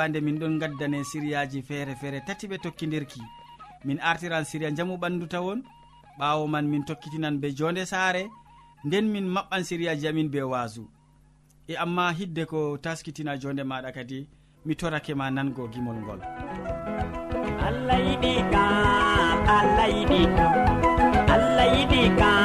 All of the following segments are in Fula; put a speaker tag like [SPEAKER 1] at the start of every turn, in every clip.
[SPEAKER 1] yewande min ɗon gaddane siriyaji feere feere tati ɓe tokkidirki min artiran siriya jamu ɓandu tawon ɓawo man min tokkitinan be jonde saare nden min maɓɓan siriyaji amin be wasu e amma hidde ko taskitina jonde maɗa kadi mi torake ma nango gimol ngol.
[SPEAKER 2] Allah yiɗi ka allah yiɗi ka allah yiɗi ka.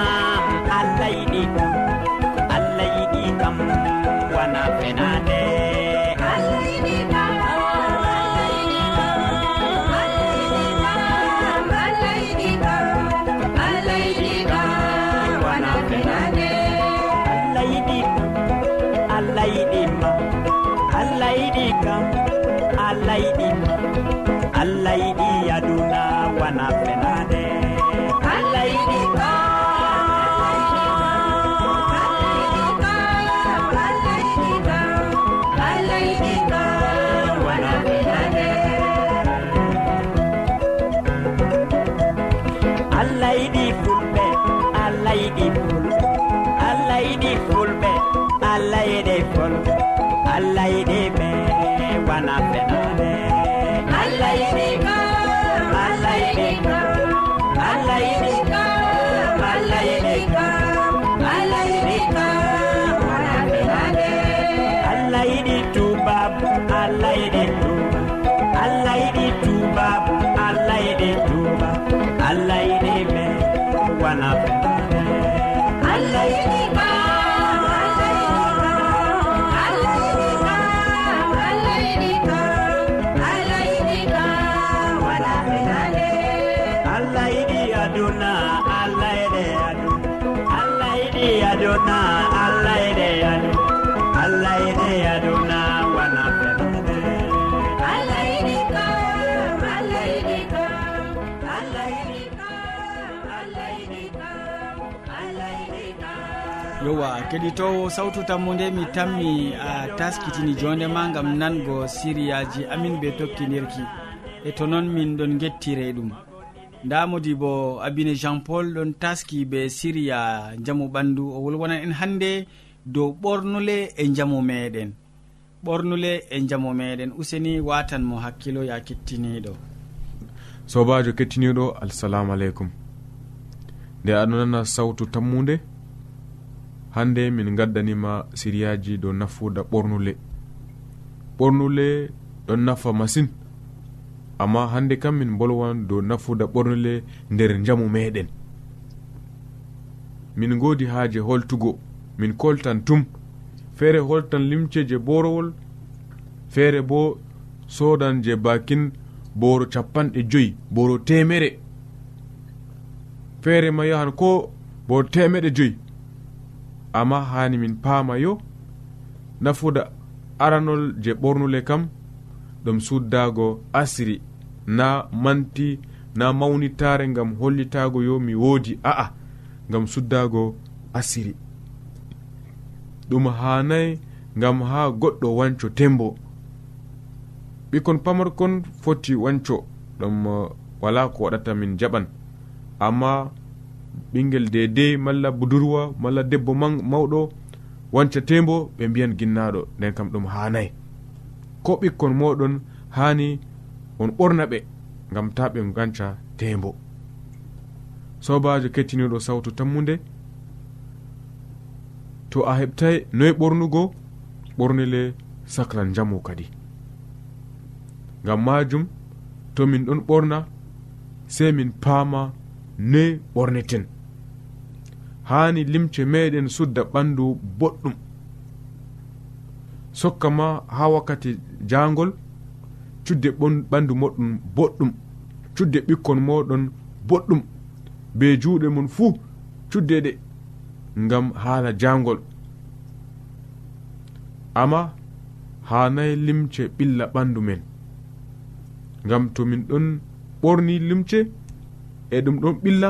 [SPEAKER 2] allah yiɗi me wana fena. aduna allah ede adu allah ede aduna wana fenede allah ede kam allah ede kam allah ede kam allah ede kam allah ede kam.
[SPEAKER 1] Yowa keɗitowo sawtu tammu nde mi tammi a taskitini jonde ma gam nango siriyaji amin ɓe tokkidirki e to noon min ɗon gettire ɗum. nda modi bo abine jean paul ɗon taski be siriya jamu ɓandu. O wolwonan en hannde dow ɓornule e jamu meɗen ɓornule e jamu meɗen useni watan mo hakkilo ya kettiniɗo
[SPEAKER 3] sobajo kettiniɗo assalamu aleykum. Nde aɗo nana sawtu tammude hande min gaddanima siriyaji dow nafuda ɓornule. Ɓornule ɗon nafa masine amma hande kam min bolwan dow nafuda ɓornole nder jamu meɗen. Min godi haaje holtugo min koltan tum. Feere holtan limce je borowol feere bo sodan je bakin boro capanɗe joyi boro temere feere ma yahan ko boro temeɗe joyi. Amma hani min paama yo nafuda aranol je ɓornule kam ɗum suddago asiri na manti na mawnitare gam hollitago yo mi woodi a'a gam suddago asiri ɗum hanayi gam ha goɗɗo wanco tembo. Ɓikkon pamarkon foti wanco ɗum uh, wala ko waɗata min jaɓan. Amma ɓingel dedei malla budurwa malla debbo mawɗo wanca tembo ɓe mbiyan ginnaɗo nden kam ɗum hanayi ko ɓikkon moɗon hani on ɓorna ɓe gam ta ɓe ganca tembo. Sobajo kettiniɗo sawtu tammude to a heɓtai noye ɓornugo ɓornile saclan jamu kadi. Gam majum to min ɗon ɓorna sei min paama noye ɓorneten. Hani limce meɗen sudda ɓandu boɗɗum. sokka ma ha wakkati jangol cudde ɓandu moɗon boɗɗum cudde ɓikkon moɗon boɗɗum be juuɗe mon fuu cudde ɗe ngam haala jangol amma hanayi limce ɓilla ɓandu men ngam to min ɗon ɓorni limce e ɗum ɗon ɓilla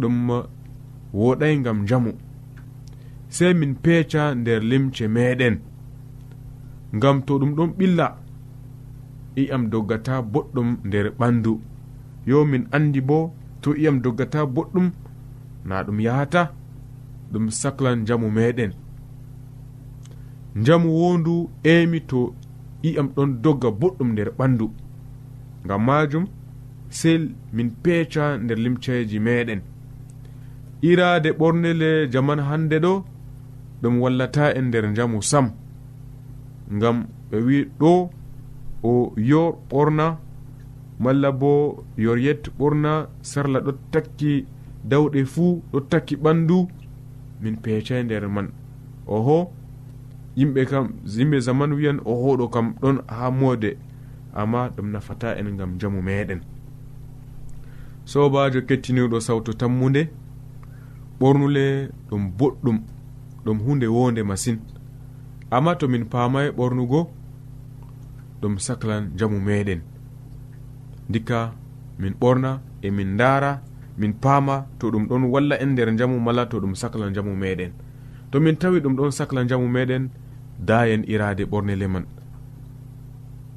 [SPEAKER 3] ɗum woɗay ngam jamu sey min peeca nder limce meɗen ngam to ɗum ɗon ɓilla i'am doggata boɗɗum nder ɓandu. Yo min andi bo to i'am doggata boɗɗum na ɗum yahata ɗum sahlan jamu meɗen. Jamu wondu emi to i'am ɗon dogga boɗɗum nder ɓandu. Ngam majum sey min peeca nder limceji meɗen. Irade ɓornele jaman hande ɗo ɗum wallata en nder jamu sam. ngam ɓe wi ɗo o yor ɓorna malla bo yor yet ɓorna sarla ɗo takki dawɗe fuu ɗo takki ɓandu min peecay nder man. Oho yimɓe kam yimɓe zaman wiyan oho ɗo kam ɗon ha moode amma ɗum nafata en gam jamu meɗen sobajo kettiniɗo sawto tammude ɓornule ɗum boɗɗum ɗum hunde wonde masine amma to min paamay ɓornugo ɗum sahlan jamu meɗen. Dikka min ɓorna e min ndaara min paama to ɗum ɗon walla en nder jamu mala to ɗum sahlan jamu meɗen. To min tawi ɗum ɗon sahlan jamu meɗen dayen irade ɓornele man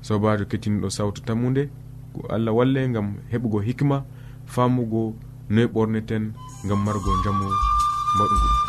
[SPEAKER 3] sobajo kettiniɗo sawtu tammude ko allah walle gam heɓugo hikma famugo noy ɓorneten gam margo jamu maɗugo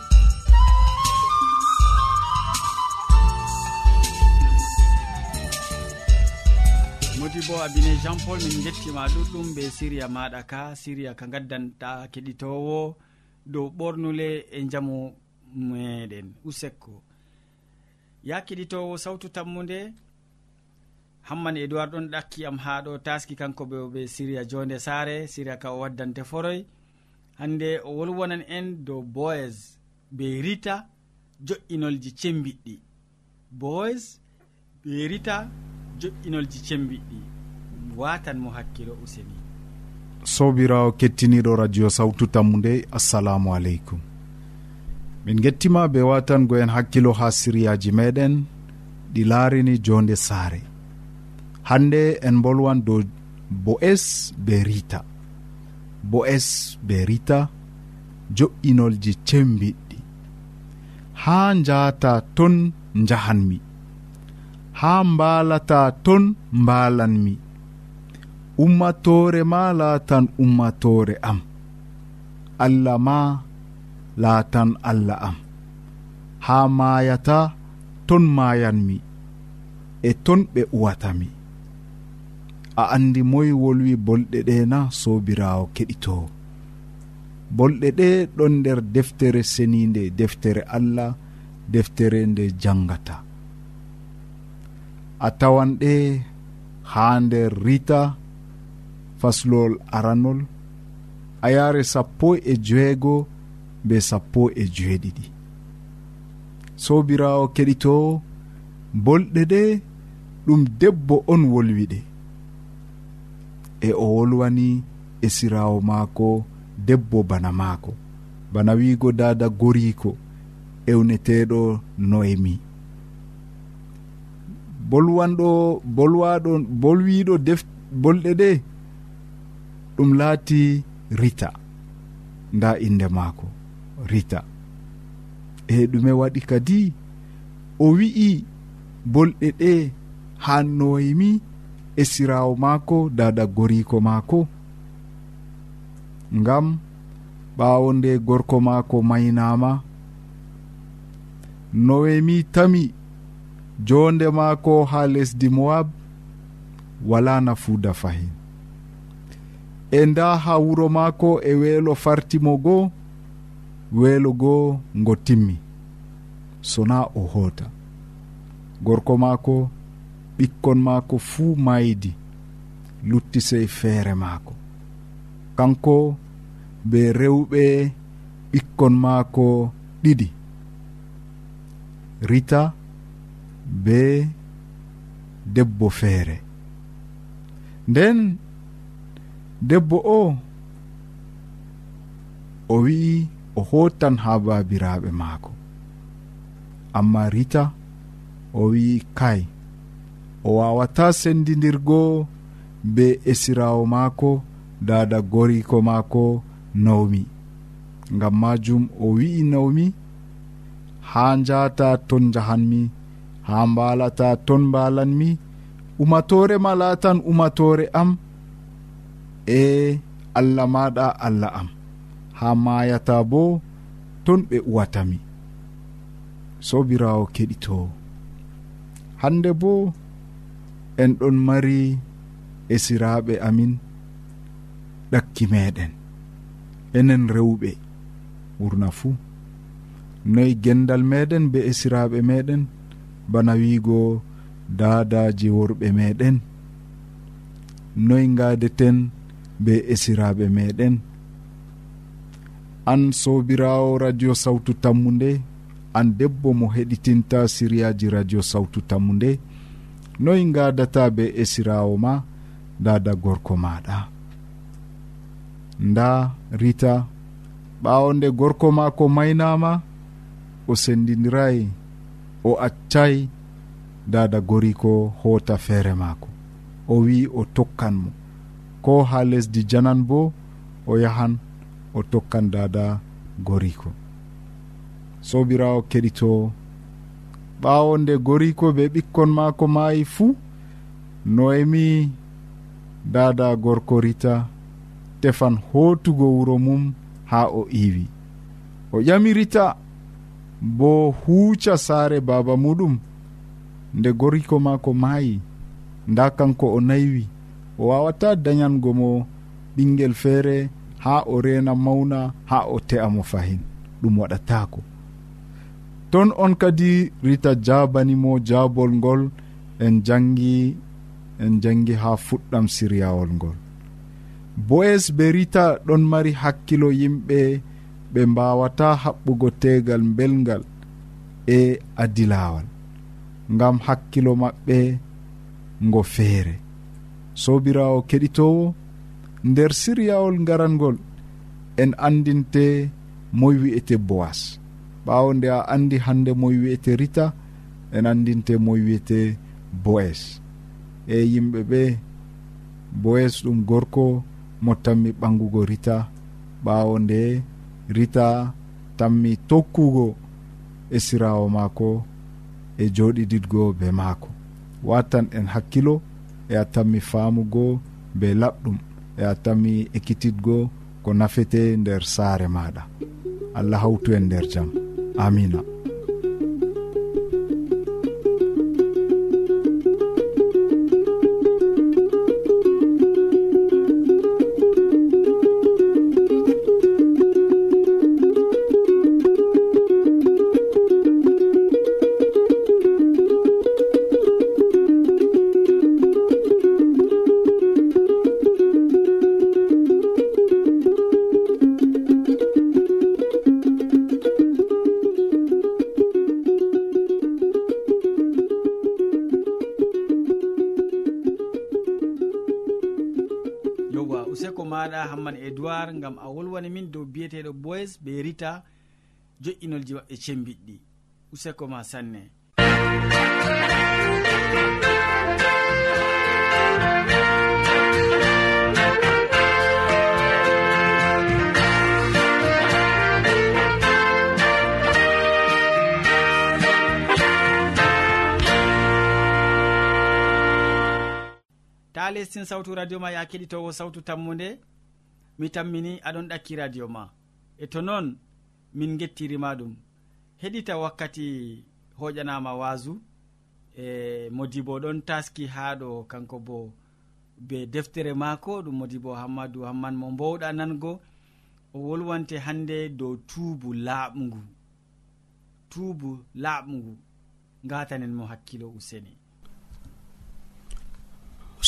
[SPEAKER 1] modi bo abine jean paul min gettima ɗuɗɗum be siriya maɗa ka siriya ka gaddanta keɗitowo dow ɓornule e jamu meɗen usekko. Ya keɗitowo sawtu tammude hamman edoird ɗon ɗakki am ha ɗo taski kanko ɓe ɓe siriya jonde saare. Siriya ka o waddante foroy. Hande o wolwonan en dow boys be rita jo'inolji cembiɗɗi. Boys rita joƴƴinolji cembiɗɗi watan mo hakkilo useni.
[SPEAKER 4] Sobirawo kettiniɗo radio sawtu tammu nde assalamu aleykum. Min gettima be watango en hakkilo ha siriyaji meɗen ɗi laarini jonde saare. Hande en bolwan dow bo'es be rita bo'es be rita jo'inolji cembiɗɗi ha njata ton njahanmi. haa mbaalata ton mbaalanmi ummatoore ma laatan ummatoore am. Allah ma laatan allah am. Haa maayata ton maayanmi e ton ɓe uwatami a andi moy wolwi bolɗe ɗe na sobirawo keɗitowo bolɗe ɗe ɗon nder deftere seninde deftere allah deftere nde jangata a tawan ɗe ha nder rita faslol aranol. A yaare sappo e joeego be sappo e joeɗiɗi sobirawo keɗito bolɗe ɗe ɗum debbo on wolwiɗe. E o wolwani e sirawo maako debbo bana maako. Bana wiigo dada goriko ewneteɗo noemi. bolwanɗo bolwaɗo bolwiɗo def bolɗe ɗe ɗum laati rita. Nda inde maako rita. E ɗume waɗi kadi o wi'i bolɗe ɗe hannoymi e sirawo maako dada goriko maako. Ngam ɓawo nde gorko maako maynama nowemi tami jonde maako ha lesdi mowab wala nafuuda fahin. E nda ha wuro maako e weelo fartimo goo weelo goo ngo timmi sona o hoota. Gorko maako ɓikkon maako fuu maydi lutti sey feere maako. Kanko be rewɓe ɓikkon maako ɗiɗi. Rita be debbo feere. Nden debbo o o wi'i o hottan ha babiraɓe maako. Amma rita o wi'i kay o wawata sendidirgo be esirawo maako dada goriko maako nawmi. Ngam majum o wi'i nawmi ha njata ton jahanmi ha mbalata ton mbalanmi umatore ma latan umatore am. E allah maɗa allah am. Ha mayata bo ton ɓe uwatami sobirawo keɗito. Hande bo en ɗon mari esiraɓe amin ɗakki meɗen. Enen rewɓe. Ɓurna fuu noyi gendal meɗen be esiraɓe meɗen. bana wiigo dadaji worɓe meɗen noy gadeten be esiraɓe meɗen an sobirawo radio sawtu tammu nde an debbo mo heɗitinta siriyaji radio sawtu tammu nde noy gadata be esirawo ma dada gorko maɗa nda rita ɓawo nde gorko mako maynama o sendidirayi o accay dada goriko hoota feere maako. O wi o tokkan mo. Ko ha lesdi janan bo o yahan o tokkan dada goriko sobirawo keɗito ɓawo nde goriko ɓe ɓikkon maako maayi fuu noemi dada gorko rita tefan hootugo wuro mum ha o iiwi. O ƴami rita bo huuca saare baaba muɗum nde goriko maako maayi nda kanko o naywi. O wawata dañango mo ɓinguel feere ha o rena mawna ha o te'a mo fahin ɗum waɗatako ton on kadi rita jabanimo jabol ngol en jangi en jangi ha fuɗɗam siryawol ngol. Boes be rita ɗon mari hakkilo yimɓe ɓe mbawata haɓɓugo tegal belgal e adilawal ngam hakkilo maɓɓe ngo feere. Sobirawo keɗitowo nder siryawol garangol en andinte moy wi'ete bowas ɓawo nde a andi hande moy wi'ete rita en andinte moy wi'ete boes. E yimɓe ɓe boes ɗum gorko mo tammi ɓangugo rita ɓawo nde rita tammi tokkugo e sirawo maako e joɗiɗiɗgo be maako. Watan en hakkilo e a tammi faamugo be laɓɗum e a tammi ekkititgo ko nafete nder saare maɗa allah hawtu en nder jaam amina.
[SPEAKER 1] useko maɗa hamman edoird gam a wolwani min dow biyeteɗo boys be rita joƴinolji maɓɓe cembiɗɗi. Useko ma sanne. ha lestin sawtu radio ma ya keɗitowo sawtu tammude mi tammini aɗon ɗakki radio ma. E to noon min gettirima ɗum. Heɗita wakkati hoƴanama wasu e modibo ɗon taski ha ɗo kanko bo be deftere maako ɗum modibo hammadou hamman mo mbowɗa nango o wolwante hande dow tuubu laaɓngu. Tuubu laaɓngu gatanen mo hakkilo useni.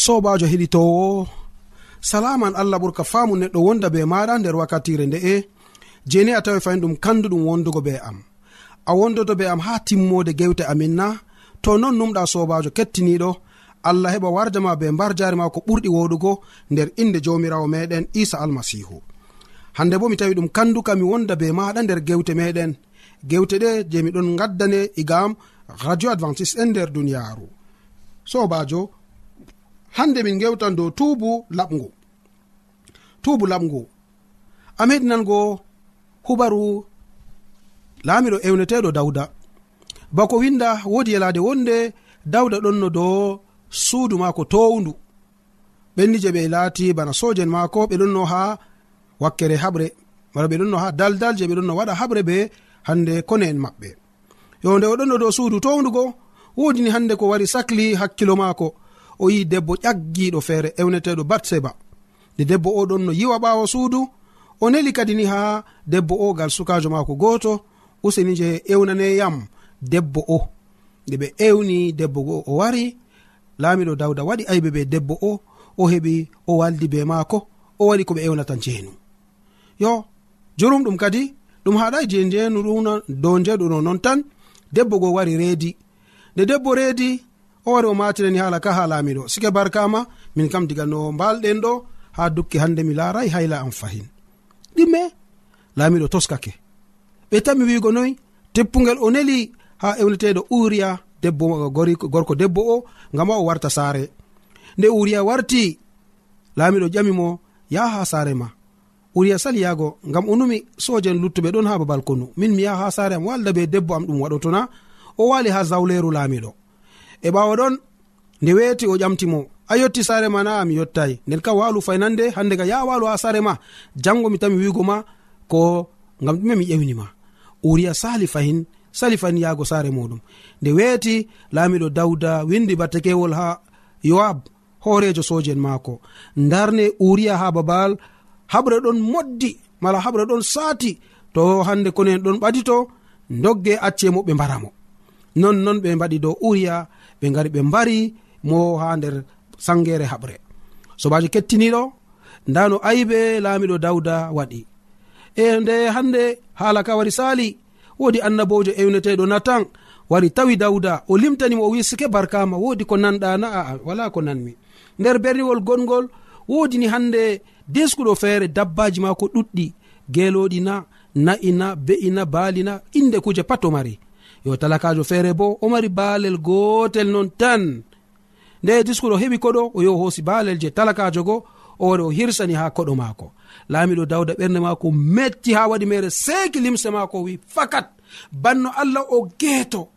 [SPEAKER 5] sobajo heɗitowo salaman allah ɓurka faamu neɗɗo wonda be maɗa nder wakkatire nde'e jeni a tawi fayin ɗum kanduɗum wondugo be am. A wondoto be am ha timmode gewte amin na to non numɗa sobajo kettiniɗo allah heɓa warjama be mbar jari ma ko ɓurɗi woɗugo nder inde jamirawo meɗen isa almasihu. Hande bo mi tawi ɗum kanduka mi wonda be maɗa nder gewte meɗen. Gewte ɗe je miɗon gaddane igam radio advantice en nder duniyaru. Sobajo hande min gewtan dow tuubu laɓgu tuubu laɓgu a meɗinango hubaru laamiɗo ewneteɗo dawda bako winda wodi yalade wonde dawda ɗonno dow suudu maako towndu. Ɓenni je ɓe laati bana sojen maako ɓe ɗonno ha wakkere haɓre wala ɓe ɗonno ha daldal je ɓe ɗonno waɗa haɓre be hande kone en maɓɓe. Yo nde o ɗonno dow suudu towndugo wodini hande ko wari sakli hakkilo maako. o yi debbo ƴaggiɗo feere ewneteɗo batseba. Nde debbo oɗon no yiwa ɓawo suudu o neli kadi ni ha debbo o gal sukajo mako goto useni je ewnaneyam debbo o. Nde ɓe ewni debbo go o wari laamiɗo dawda waɗi aybe be debbo o o heɓi o waldi be maako o waɗi ko ɓe ewnata njeenu. Yo jurum ɗum kadi ɗum haɗai je njeenu ɗum dow njeɗuɗo non tan debbo go wari reedi. Nde debbo reedi o wari o matirani hala ka ha laamiɗo sike barkama min kam diga no mbalɗen ɗo ha dukki hande mi laaray hayla am fahin. Ɗimme laamiɗo toskake. Ɓe tami wigo noyi teppugel o neli ha ewneteɗo uriya debbo gorko debbo o ngama o warta saare. Nde uriya warti laamiɗo ƴamimo yaha ha saare ma. Uriya sali yaago ngam o numi sojen luttuɓe ɗon ha babal konu. Min mi yaha ha saare am walda be debbo am ɗum waɗotona o wali ha zawleru laamiɗo e ɓawo ɗon nde weeti o ƴamtimo a yetti saare ma na mi yottayi nden kam walu faynande hande ga ya walu ha saare ma jango mi tami wigo ma ko gam ɗume mi ƴewnima uriya sali fahin sali fahin yahgo saare muɗum. Nde weeti laamiɗo dawda windi battakewol ha yowab hoorejo soje en maako. Darne uriya ha babal haɓre ɗon moddi mala haɓre ɗon saati to hande konen ɗon ɓadito dogge acce mo ɓe mbaramo non non ɓe mbaɗi dow uriya ɓe gari ɓe mbari mo ha nder sangere haɓre. Sobajo kettiniɗo nda no aybe laamiɗo dawda waɗi. E nde hande haala ka wari sali wodi annabojo ewneteɗo natan wari tawi dawda o limtanimo o wi sike barkama wodi ko nanɗa na aa wala ko nanmi. Nder berniwol gonngol wodini hande deskuɗo feere dabbaji ma ko ɗuɗɗi geloɗi na na'ina be'ina baalina inde kuje pat o mari. yo talakajo feere bo o mari baalel gotel non tan. Nde diskuɗo heɓi koɗo o yo hoosi baalel je talakajo go o wari o hirsani ha koɗo maako. Laamiɗo dawda ɓernde maako metti ha waɗi mere seeki limse maako wi fakat. Banno allah o geeto.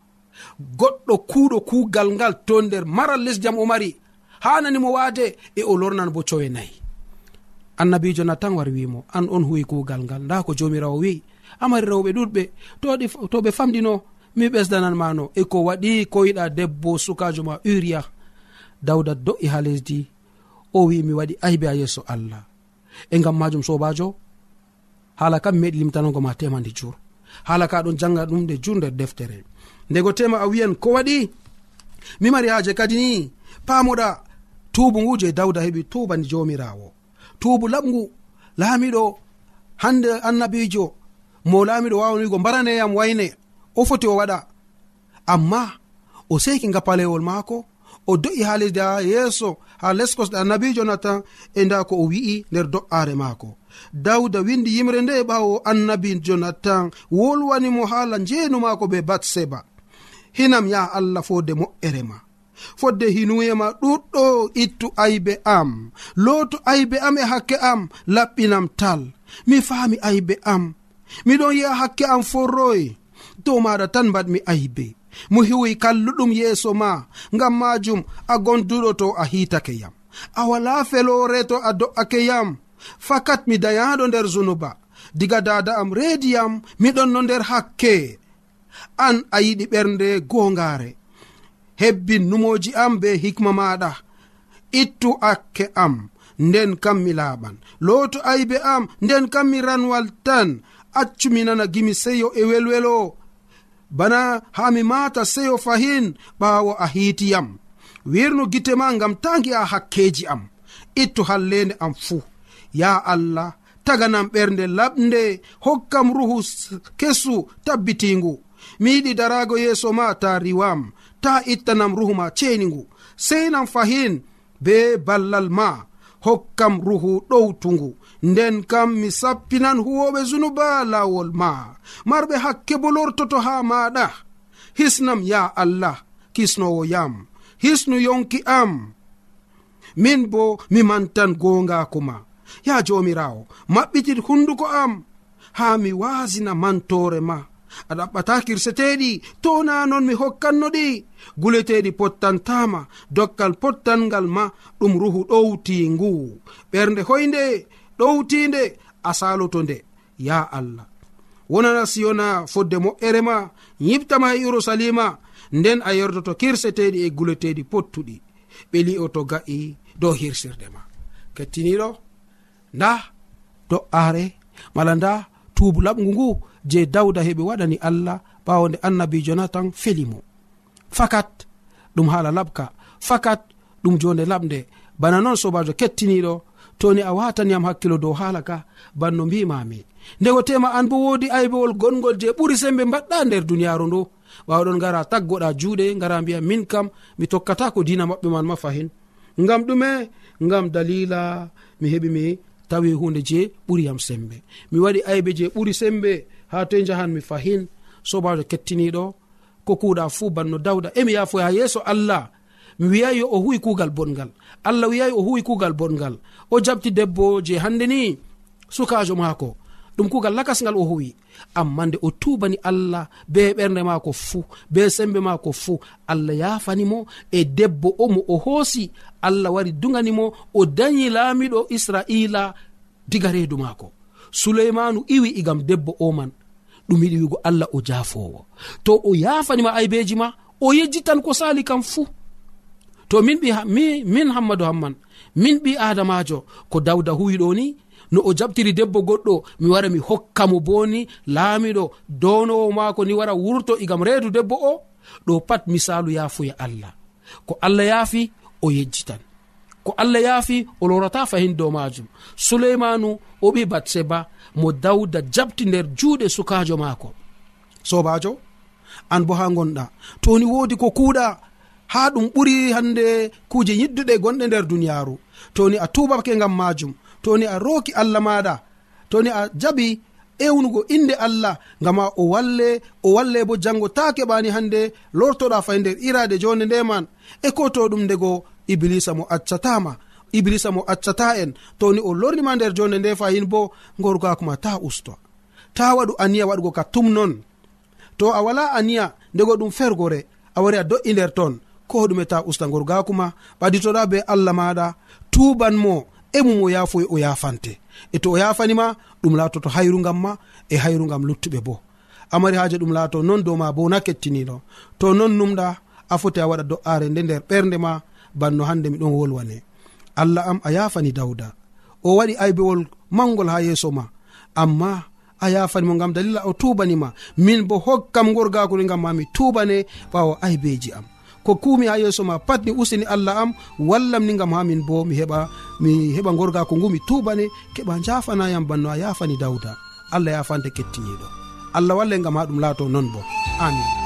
[SPEAKER 5] Goɗɗo kuuɗo kuugal ngal to nder maral lesjam o mari. Hananimo waade e o lornan bo cowe nayi. Annabijo natan wari wimo an on huwi kuugal ngal. Nda ko jomirawo wi amari rewɓe ɗuɗɓe to ɓe famɗino mi ɓesdananmano e ko waɗi koyiɗa debbo sukajo ma uria dawda do'i ha lesdi o wi mi waɗi aybe a yeeso allah. E gam majum sobajo hala kam meɗi limtanogo ma tema nde jur. Hala ka ɗon janga ɗum nde jur nder deftere. Ndego tema a wiyan ko waɗi mi mari haje kadi ni pamoɗa tubu ngu je dawda heɓi tubani jomirawo tubu laɓgu laamiɗo hande annabijo mo laamiɗo wawanigo mbaraneyam wayne. o foti o waɗa. Amma o seki ngapalewol maako o do'i ha lesdi ha yeeso ha leskosɗe annabijo natan e nda ko o wi'i nder do'are maako. Dawda windi yimre nde ɓawo annabijo natan wolwanimo haala njeenu maako be batseba. Hinam ya allah fode mo'ere ma. Fodde hinuyema ɗuɗɗo ittu aybe am looto aybe am e hakke am laɓɓinam tal. Mi faami aybe am. Miɗon yi'a hakke am forroy. dow maɗa tan mbaɗmi ayibe mo hiwi kalluɗum yeeso ma ngam majum a gonduɗo to a hitake yam. A wala felore to a do'ake yam. Fakat mi dayaɗo nder zunuba. Diga dada am reedi yam miɗon no nder hakke. An a yiɗi ɓernde gongare hebbin numoji am be hikma maɗa. Ittu akke am nden kam mi laaɓan. Looto aybe am nden kam mi ranwal tan. Accu mi nana gimi seyo e welwelo. bana haa mi maata seyo fahin ɓaawo a hiitiyam. Wirnu gite ma ngam ta gi'a hakkeji am. Ittu hallende am fuu. Ya allah taganam ɓernde laɓnde hokkam ruhu kesu tabbitingu mi yiɗi darago yeeso ma ta riwam ta ittanam ruhu ma ceningu seinam fahin be ballal ma hokkam ruhu ɗowtungu. nden kam mi sappinan huwoɓe zunuba lawol ma. Marɓe hakke bo lortoto ha maɗa hisnam ya allah kisnowo yam. Hisnu yonki am. Min bo mi mantan gongako ma. Ya jomirawo maɓɓitit hunduko am. Ha mi wasina mantore ma. A ɗaɓɓata kirseteɗi to na non mi hokkanno ɗi guleteɗi pottantama dokkal pottangal ma ɗum ruhu ɗowti ngu. Ɓernde hoynde ɗowtinde a saloto nde ya allah. Wonana siyona fodde moƴƴere ma yiɓtama e yerusalima nden a yerdoto kirseteɗi e guleteɗi pottuɗi. Ɓe li'o to ga'i dow hirsirde ma. Kettiniɗo nda do'are mala nda tuubu laɓgu ngu je dawda heɓe waɗani allah ɓawo nde annabijo natan felimo fakat ɗum haala laɓka. Fakat ɗum jonde laɓde bana noon sobajo kettiniɗo toni a wataniyam hakkilo dow hala ka banno mbimami. Ndegotema an bo wodi aybewol gongol je ɓuri sembe mbaɗɗa nder duniyaru ndo ɓawɗon gara taggoɗa juuɗe gara mbiya min kam mi tokkata ko dina maɓɓe man ma fahin. Ngam ɗume ngam dalila mi heɓi mi tawi hunde je ɓuriyam sembe. Mi waɗi aybe je ɓuri sembe ha toye jahan mi fahin. Sobajo kettiniɗo ko kuuɗa fuu banno dawda. Emi yafoya yeeso allah mi wiyayi o huwi kuugal boɗgal allah wiyayi o huwi kuugal boɗgal o jabti debbo je hande ni sukajo maako. Ɗum kuugal lakasgal o huwi. Amma nde o tubani allah be ɓernde maako fuu be sembe maako fuu allah yafanimo e debbo o mo o hoosi allah wari duganimo o dañi laamiɗo israila diga reedu maako. Suleymanu iwi igam debbo o man. Ɗum yiɗi wigo allah o jafowo to o yafanima aybeji ma o yejji tan ko sali kam fuu. to min ɓi mi min hammadou hamman min ɓi adamajo ko dawda huwiɗo ni no o jaɓtiri debbo goɗɗo mi wara mi hokka mo boni laamiɗo donowo maako ni wara wurto igam reedu debbo o ɗo pat misalu yaafuya allah. Ko allah yaafi o yejjitan. Ko allah yaafi o lorata fahin dow majum suleymanu o ɓi batseba mo dawda jaɓti nder juuɗe sukajo maako. Sobajo an bo ha gonɗa toni wodi ko kuuɗa ha ɗum ɓuri hande kuje yidduɗe gonɗe nder duniyaru toni a tubake gam majum toni a roki allah maɗa toni a jaɓi ewnugo inde allah. Gama o walle o walle bo jango ta keɓani hande lortoɗa fay nder irade jonde ndeman e ko to ɗum ndego iblisa mo accatama iblisa mo accata en. Toni o lornima nder jonde nde fayin bo gorgakoma ta usto ta waɗu aniya waɗugo ka tum non to a wala aniya ndego ɗum fergore a wari a do'i nder ton. ko hoɗume ta usta gorgako ɓaditoɗa be allah maɗa tuban mo e o yafoy o yafante. E to o yafanima ɗum latoto hayrugam ma e hayrugam luttuɓe bo. Amari haji ɗum laato non dow ma bo na kettiniɗo. To non numɗa a foti a waɗa do'are nde nder ɓernde ma banno hande miɗon wolwane. Allah am a yafani dawda o waɗi aybewol mangol ha yeeso ma. Amma a yafanimo gam dalila o tubanima min bo hokkam gorgakoni gam ma mi tubane ɓawo aybeji am. ko kuumi ha yeeso ma pat mi usini allah am wallam ni gam ha min bo mi heɓa mi heɓa gorgako ngu mi tubane keɓa jafanayam banno a yafani dawda allah yafande kettiniɗo allah walle gam ha ɗum laato noon bo. Amin.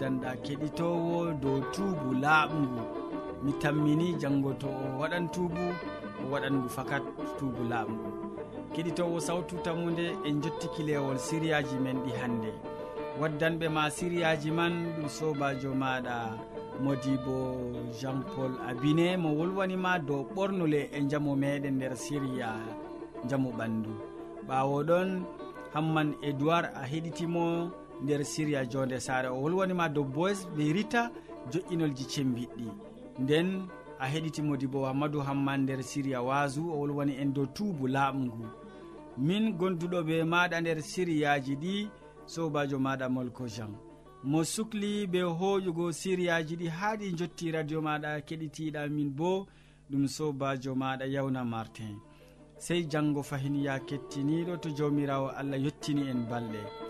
[SPEAKER 1] gaddanɗa keɗitowo dow tuubu laaɓngu. Mi tammini janngo to o waɗan tuubu o waɗangu fakat tuubu laaɓngu. Keɗitowo sawtu tammude en jottiki lewol siriyaji men ɗi hannde. Waddanɓe ma siriyaji man ɗum sobajo maɗa modibo jean paul abine mo wolwanima dow ɓornule e jaamu meɗen nder siriya jaamu ɓandu ɓawo ɗon hamman edoird a heɗitimo nder siriya jonde sare o wolwanima dow boys be rita joƴƴinolji cembiɗɗi. Nden a heɗitimodi bo hammadou hamman nder siriya wasu o wolwani en dow tuubu laaɓngu. Min gonduɗo be maɗa nder siriyaji ɗi sobajo maɗa molko jean. Mo sukli be hoƴugo siriyaji ɗi haa ɗi jotti radio maɗa keɗitiɗa min bo ɗum sobajo maɗa yawna martin. Sey janggo fahin ya kettiniɗo to jawmirawo allah yettini en balɗe.